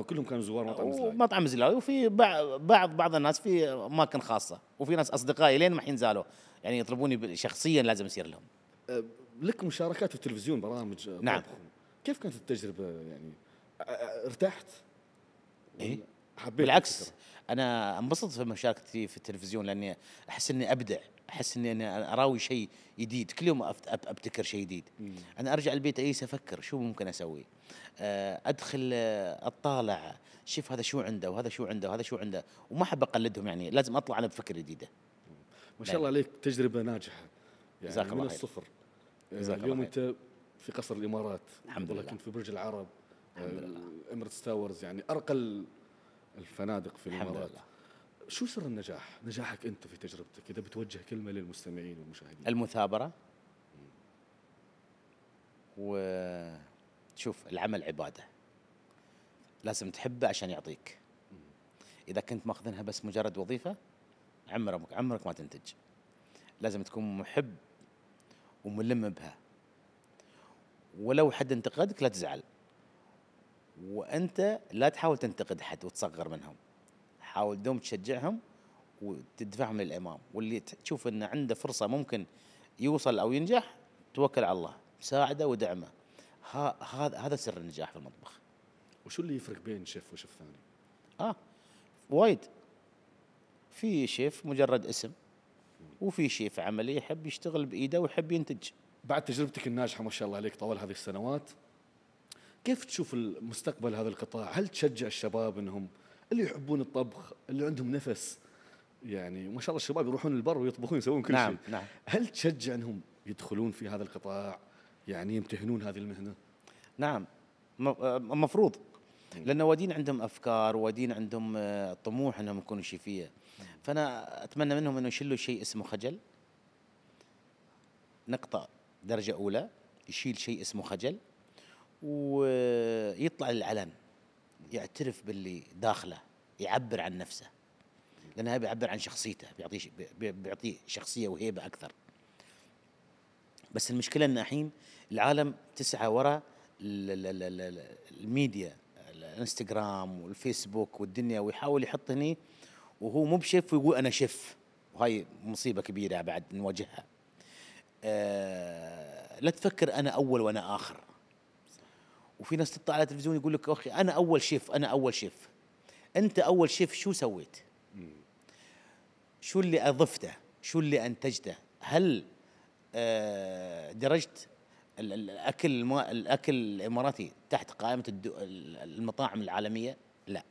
كلهم كانوا زوار مطعم مزلاي. ومطعم مزلاوي وفي بع- بعض بعض الناس في أماكن خاصة وفي ناس أصدقائي لين ما الحين زالوا يعني يطلبوني شخصيا لازم يصير لهم. أه، لك مشاركات في التلفزيون برامج نعم. كيف كانت التجربة يعني؟ ارتحت؟ ولا حبيت بالعكس؟ أنا انبسط في مشاركتي في التلفزيون لأني أحس إني أبدع. أحس إني أنا أراوي شيء جديد. كل يوم أبتكر شيء جديد. أنا أرجع البيت اجلس أفكر شو ممكن أسوي. أدخل أطالع. شوف هذا شو عنده وهذا شو عنده وهذا شو عنده. وما أحب أقلدهم يعني لازم أطلع أنا بفكرة جديدة. ما شاء الله عليك تجربة ناجحة. يعني جزاك من الله خير. الصفر. اليوم أنت في قصر الإمارات. الحمد لله. كنت في برج العرب. الحمد لله. Emirates Towers يعني أرقى ال- الفنادق في الحمد الإمارات. لله. شو سر النجاح؟ نجاحك أنت في تجربتك إذا بتوجه كلمة للمستمعين والمشاهدين. المثابرة. وشوف العمل عبادة. لازم تحبه عشان يعطيك. إذا كنت ماخذنها بس مجرد وظيفة عمرك عمرك ما تنتج. لازم تكون محب وملم بها. ولو حد انتقدك لا تزعل. وأنت لا تحاول تنتقد حد وتصغر منهم. حاول دوم تشجعهم وتدفعهم للإمام. واللي تشوف انه عنده فرصة ممكن يوصل أو ينجح توكل على الله. ساعده ودعمة. ها- هذا هذا سر النجاح في المطبخ. وشو اللي يفرق بين شيف وشيف ثاني؟ آه وايد. في شيف مجرد اسم وفي شيف عملي يحب يشتغل بإيده ويحب ينتج. بعد تجربتك الناجحة ما شاء الله عليك طوال هذه السنوات كيف تشوف المستقبل هذا القطاع؟ هل تشجع الشباب إنهم اللي يحبون الطبخ، اللي عندهم نفس؟ يعني ما شاء الله الشباب يروحون البر ويطبخون يسوون كل نعم شيء. نعم. هل تشجع إنهم يدخلون في هذا القطاع؟ يعني يمتهنون هذه المهنة؟ نعم. آه، مفروض. لأن وادين عندهم أفكار وادين عندهم آه، طموح إنهم يكونوا شيفية. فأنا أتمنى منهم إنه يشيلوا شيء اسمه خجل. نقطة درجة أولى يشيل شيء اسمه خجل. ويطلع للعلن يعترف باللي داخله يعبر عن نفسه. لأنه بيعبر عن شخصيته بيعطيه بيعطيه شخصية وهيبة أكثر. بس المشكلة إن الحين العالم تسعى وراء ال- ال- ال- ال- ال- الميديا الإنستغرام والفيسبوك والدنيا ويحاول يحط هني وهو مو بشيف ويقول أنا شيف. وهاي مصيبة كبيرة بعد نواجهها. آه لا تفكر أنا أول وأنا آخر. وفي ناس تطلع على التلفزيون يقول لك أخي أنا أول شيف أنا أول شيف. أنت أول شيف شو سويت؟ شو اللي أضفته؟ شو اللي أنتجته؟ هل آه درجت ال- ال- الأكل الأكل الإماراتي تحت قائمة المطاعم العالمية؟ لا.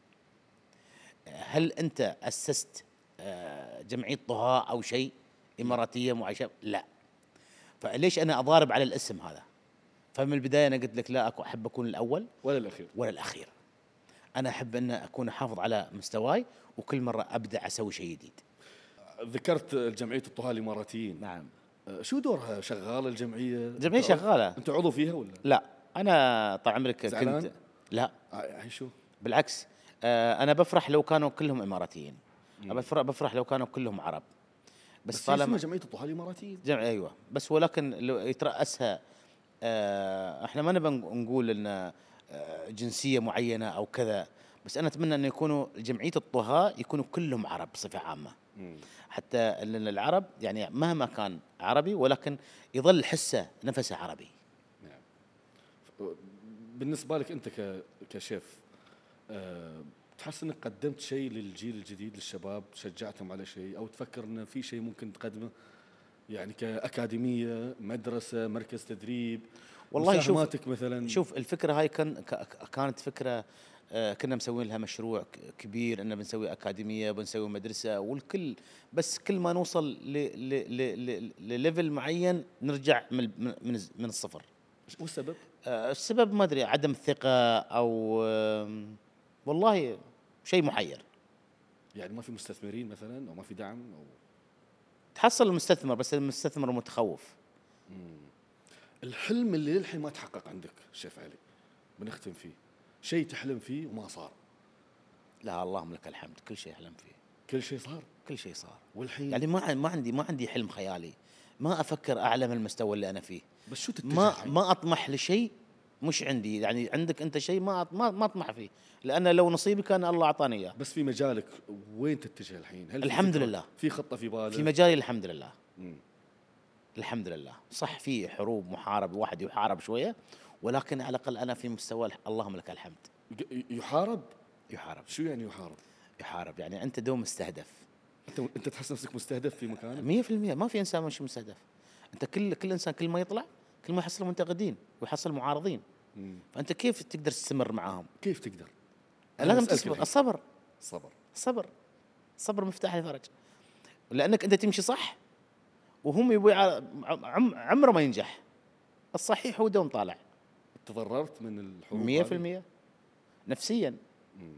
هل أنت أسست آه، جمعية طهاء أو شيء إماراتية معيشة؟ لا. فليش أنا أضارب على الاسم هذا؟ فمن البداية أنا قلت لك لا أكو أحب أكون الأول ولا الأخير. ولا الأخير. أنا أحب أن أكون احافظ على مستواي وكل مرة ابدع أسوي شيء جديد. ذكرت جمعيه الطهاة الاماراتيين نعم. آه، شو دورها؟ شغالة الجمعية؟ عضو- شغالة. أنت عضو فيها ولا؟ لا. أنا طال عمرك زعلان؟ كنت لا. آه، يعني شو؟ بالعكس. آه، أنا بفرح لو كانوا كلهم إماراتيين. بفرح بفرح لو كانوا كلهم عرب. بس, بس طالما جمعية الطهاة الاماراتيين جمع أيوه. بس ولكن آه، إحنا ما نبى نقول إن آه، جنسية معينة أو كذا بس أنا أتمنى ان يكونوا جمعية الطهاة يكونوا كلهم عرب بصفة عامة. حتى إن العرب يعني مهما كان عربي ولكن يظل حسه نفسه عربي. بالنسبة لك أنت كشيف أه تحس إنك قدمت شيء للجيل الجديد للشباب شجعتهم على شيء أو تفكر إن في شيء ممكن تقدمه؟ يعني كأكاديمية مدرسة مركز تدريب والله شوف- مثلا. شوف الفكرة هاي كان كانت فكرة آه، كنا مسوين لها مشروع كبير إنه بنسوي أكاديمية بنسوي مدرسة والكل بس كل ما نوصل لليفل معين نرجع من من الصفر. وش السبب؟ آه، السبب ما أدري عدم الثقة أو والله شيء محير. يعني ما في مستثمرين مثلا أو ما في دعم أو تحصل المستثمر بس المستثمر متخوف. الحلم اللي للحين ما تحقق عندك شيف علي بنختم فيه. شيء تحلم فيه وما صار. لا اللهم لك الحمد. كل شيء احلم فيه. كل شيء صار؟ كل شيء صار. والحين؟ يعني ما ما عندي ما عندي حلم خيالي. ما أفكر اعلى من المستوى اللي أنا فيه. بس شو تتجه ما؟ ما أطمح لشيء مش عندي يعني عندك أنت شيء ما ما ما أطمح فيه لأن لو نصيبي كان الله أعطاني إياه بس في مجالك وين تتجه الحين؟ هل الحمد لله. في خطة في بالك؟ في مجالي الحمد لله مم. الحمد لله صح في حروب محارب واحد يحارب شوية ولكن على الأقل أنا في مستوى اللهم لك الحمد يحارب؟ يحارب شو يعني يحارب؟ يحارب يعني أنت دوم مستهدف أنت أنت تحس نفسك مستهدف في مكانك؟ 100% ما في إنسان مش مستهدف أنت كل كل إنسان كل ما يطلع كل ما يحصل منتقدين ويحصل معارضين مم. فأنت كيف تقدر تستمر معاهم كيف تقدر؟ لازم تصبر. الصبر صبر الصبر الصبر مفتاح الفرج لأنك أنت تمشي صح وهم يبوا عم عمره ما ينجح الصحيح هو دوم طالع تضررت من الحروب 100% هذه؟ نفسيا مم.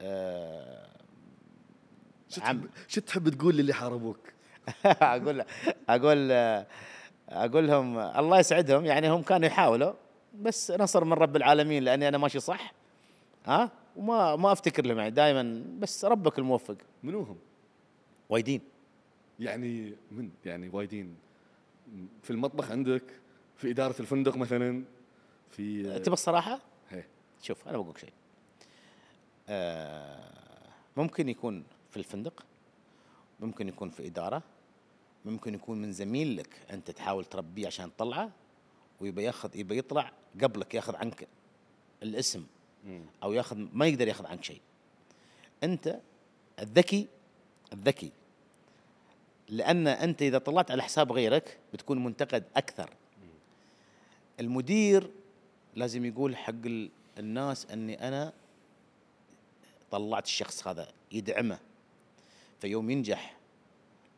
آه، شو تحب شو تحب تقول للي حاربوك؟ أقول أقول أقول لهم الله يسعدهم يعني هم كانوا يحاولوا بس نصر من رب العالمين لأني أنا ماشي صح. ها؟ وما ما أفتكر لهم يعني دائما بس ربك الموفق. منو هم؟ وايدين. يعني من؟ يعني وايدين. في المطبخ عندك في إدارة الفندق مثلا في تبى الصراحة؟ هي. شوف أنا بقول لك شيء. آه ممكن يكون في الفندق ممكن يكون في إدارة ممكن يكون من زميل لك أنت تحاول تربيه عشان تطلعه. ويبى ياخذ يبى يطلع قبلك ياخذ عنك الاسم. أو ياخذ ما يقدر ياخذ عنك شيء. أنت الذكي الذكي. لأن أنت إذا طلعت على حساب غيرك بتكون منتقد أكثر. المدير لازم يقول حق ال- الناس أني أنا طلعت الشخص هذا يدعمه. فيوم ينجح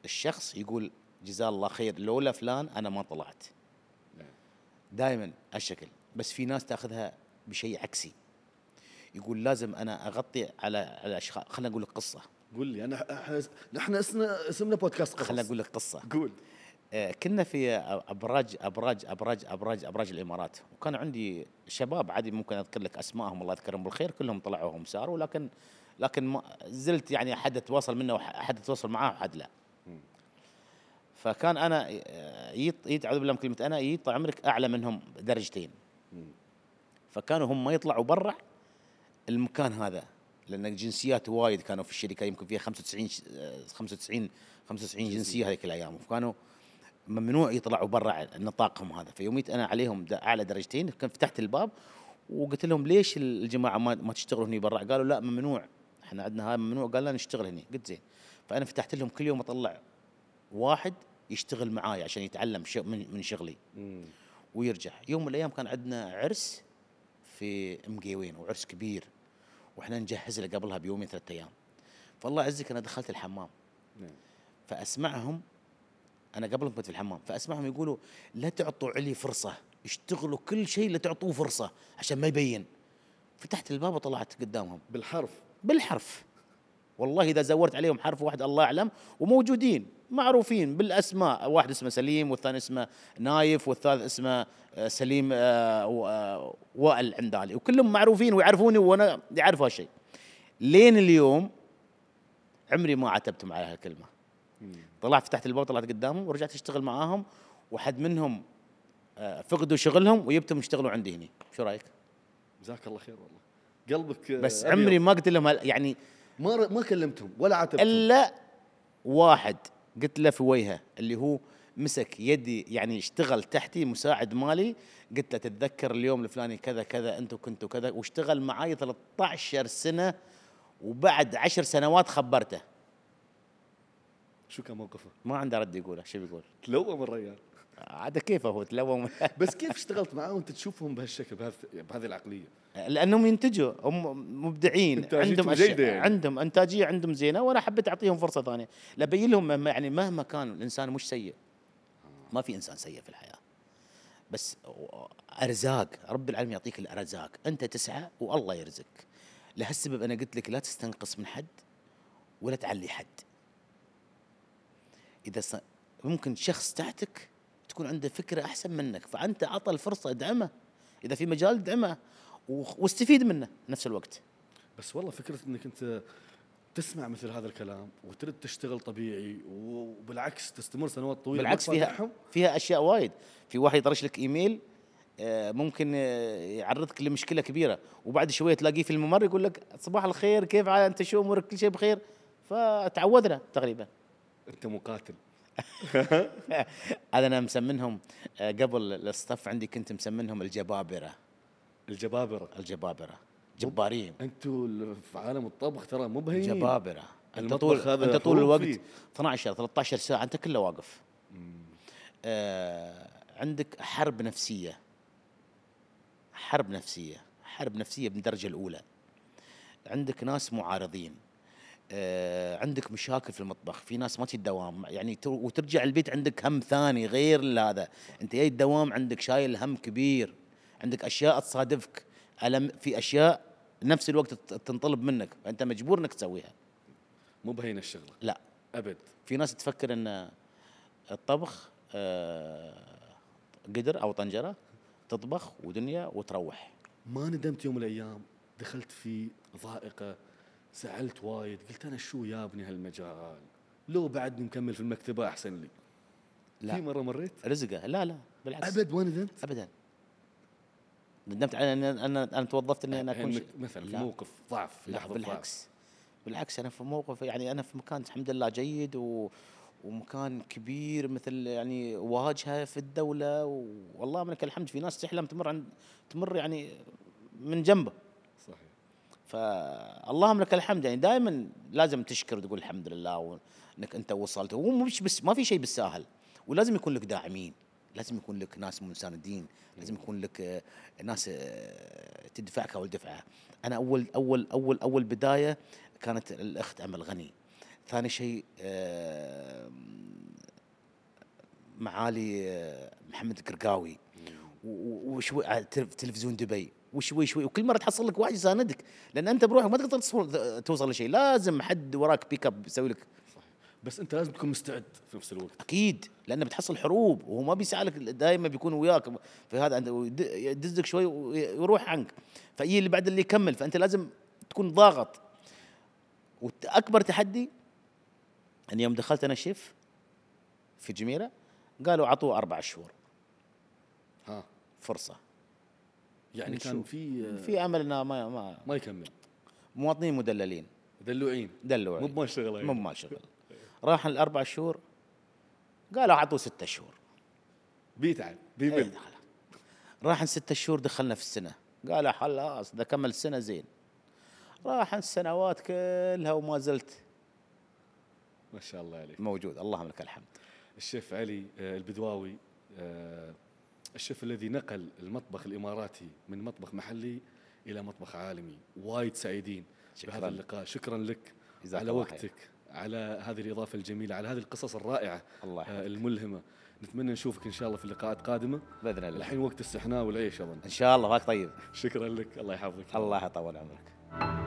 الشخص يقول جزاه الله خير لولا فلان أنا ما طلعت. دائما هالشكل بس في ناس تأخذها بشيء عكسي. يقول لازم أنا أغطي على على أشخاص. خليني أقول لك قصه قول لي انا إحنا نحن اسمنا اسمنا بودكاست قصص. خليني أقول لك قصه قول. آه، كنا في ابراج ابراج ابراج ابراج أبراج الإمارات. وكان عندي شباب عادي ممكن أذكر لك أسمائهم الله يذكرهم بالخير كلهم طلعوا هم ساروا لكن لكن ما زلت يعني أحد أتواصل منه واحد أتواصل معاه وحد لا. فكان أنا آه، يط يط اعوذ بالله من كلمة أنا يط عمرك أعلى منهم درجتين. فكانوا هم ما يطلعوا برا المكان هذا لأن الجنسيات وايد كانوا في الشركة يمكن فيها 95 ش- آه، 95 95 جنسية. هذيك الأيام. وكانوا ممنوع يطلعوا برا نطاقهم هذا. فيوميت أنا عليهم أعلى درجتين كان فتحت الباب وقلت لهم ليش الجماعة ما, ما تشتغلوا هني برا؟ قالوا لا ممنوع. إحنا عندنا هاي ممنوع. قال لا نشتغل هني. قلت زين. فأنا فتحت لهم كل يوم أطلع واحد يشتغل معاي عشان يتعلم من شغلي. ويرجع. يوم من الأيام كان عندنا عرس في مقيوين وعرس كبير وإحنا نجهز له قبلها بيومين ثلاثة أيام. فالله يعزك أنا دخلت الحمام. نعم. فأسمعهم أنا قبل كنت في الحمام. فأسمعهم يقولوا لا تعطوا علي فرصة. اشتغلوا كل شيء لا تعطوه فرصة عشان ما يبين. فتحت الباب وطلعت قدامهم. بالحرف. بالحرف. والله إذا زورت عليهم حرف واحد الله أعلم. وموجودين. معروفين بالأسماء. واحد اسمه سليم والثاني اسمه نايف والثالث اسمه آه، سليم آه، آه، وائل عندالي. وكلهم معروفين ويعرفوني وأنا يعرف هالشيء. لين اليوم عمري ما عتبتهم على هالكلمة. طلعت فتحت الباب طلعت قدامهم ورجعت أشتغل معاهم وحد منهم فقدوا شغلهم ويبتهم يشتغلوا عندي هني. شو رأيك؟ جزاك الله خير والله. قلبك بس. عمري ما قلت لهم يعني ما ما كلمتهم ولا عاتبتهم. إلا واحد. قلت له في وجهه اللي هو مسك يدي يعني اشتغل تحتي مساعد مالي قلت له تتذكر اليوم الفلاني كذا كذا أنتم كنتوا كذا واشتغل معاي 13 سنة وبعد عشر سنوات خبرته. شو كان موقفه؟ ما عنده رد يقوله شو بيقول؟ تلوم الرجال عاد كيف هو؟ تلوم. بس كيف اشتغلت معاه وانت تشوفهم بهالشكل بهذ- بهذه العقلية؟ لأنهم ينتجوا هم مبدعين. عندهم جيدة يعني. عندهم إنتاجية عندهم زينة وأنا حبيت أعطيهم فرصة ثانية. لبين لهم مهما يعني مهما كان الإنسان مش سيء. ما في إنسان سيء في الحياة. بس أرزاق رب العالمين يعطيك الأرزاق. أنت تسعى والله يرزقك لهالسبب أنا قلت لك لا تستنقص من حد ولا تعلي حد. إذا. ممكن شخص تحتك تكون عنده فكرة أحسن منك فأنت أعطى الفرصة ادعمه إذا في مجال ادعمه واستفيد منه نفس الوقت. بس والله فكرة إنك أنت تسمع مثل هذا الكلام وترد تشتغل طبيعي وبالعكس تستمر سنوات طويلة بالعكس فيها. فيها أشياء وايد. في واحد يطرش لك إيميل آه، ممكن آه، يعرضك لمشكلة كبيرة وبعد شوية تلاقيه في الممر يقول لك صباح الخير كيف أنت شو أمورك؟ كل شيء بخير. فتعودنا تقريبا. أنت مقاتل. هذا أنا مسمنهم آه، قبل الصف عندي كنت مسمنهم الجبابرة. الجبابرة. الجبابرة. جبارين. أنتوا في عالم الطبخ ترى مو بهينين جبابره أنت المطبخ طول أنت طول الوقت فيه. 12 13 ساعة أنت كله واقف. آه عندك حرب نفسية. حرب نفسية. حرب نفسية من الدرجه الأولى. عندك ناس معارضين. عندك مشاكل في المطبخ في ناس ما تجي الدوام يعني تر- وترجع البيت عندك هم ثاني غير هذا أنت جاي الدوام عندك شايل هم كبير عندك أشياء تصادفك ألم في أشياء نفس الوقت ت- تنطلب منك فأنت مجبور إنك تسويها. مو بهين الشغلة. لا. أبد. في ناس تفكر إن الطبخ آه، قدر أو طنجرة تطبخ ودنيا وتروح. ما ندمت يوم من الأيام دخلت في ضائقة زعلت وايد قلت أنا شو يابني هالمجال؟ لو بعدني مكمل في المكتبة أحسن لي. لا. في مرة مريت؟ رزقه. لا لا بالعكس. أبد؟ ما ندمت ابدا. ندمت على إن أنا أنا توظفت إني أنا أكون مثلا في. موقف ضعف في لحظة ضعف. بالعكس. بالعكس أنا في موقف يعني أنا في مكان الحمد لله جيد و ومكان كبير مثل يعني واجهة في الدولة والله منك الحمد في ناس تحلم تمر عند تمر يعني من جنبه. فاللهم لك الحمد يعني دائما لازم تشكر وتقول الحمد لله وإنك أنت وصلت. هو مش بس ما في شيء بالساهل ولازم يكون لك داعمين لازم يكون لك ناس مساندين لازم يكون لك آه، ناس آه، تدفعك اول دفعه أنا أول أول أول أول بداية كانت الأخت امل غني ثاني شيء معالي آه، محمد و- وشوي تلفزيون دبي. وشوي شوي وكل مرة تحصل لك واحد يساندك لأن أنت بروحك ما تقدر توصل لشيء. لازم حد وراك backup يسوي لك. بس أنت لازم تكون مستعد في نفس الوقت. أكيد. لأنه بتحصل حروب وهو ما بيسألك دائما بيكون وياك. في هذا يدزك شوي ويروح عنك. فاي اللي بعد اللي يكمل. فأنت لازم تكون ضاغط. وأكبر تحدي أن يوم دخلت أنا شيف في جميره قالوا عطوه أربع شهور. ها. فرصة. يعني كان. في في أمل إنه ما ما ما يكمل. مواطنين مدللين. دلوعين. دلوا مو بما شغله مو بمال شغل. راح الأربع شهور قالوا أعطوه ستة شهور. بيتعب إيه، بيمل دخل. راح ستة شهور دخلنا في السنة. قالوا خلاص اذا كمل سنة زين. راح السنوات كلها وما زلت. ما شاء الله عليك. موجود. اللهم لك الحمد. الشيف علي آه، البدواوي آه، الشيف الذي نقل المطبخ الإماراتي من مطبخ محلي إلى مطبخ عالمي. وايد سعيدين شكراً. بهذا اللقاء. شكرا لك. على الله خير. وقتك. على هذه الإضافة الجميلة. على هذه القصص الرائعة الله آه، الملهمة. نتمنى نشوفك إن شاء الله في اللقاءات قادمة. بإذن الله. الحين وقت السحناء والعيش أظن. إن شاء الله. واك طيب. شكرا لك. الله يحفظك. الله يطول عمرك.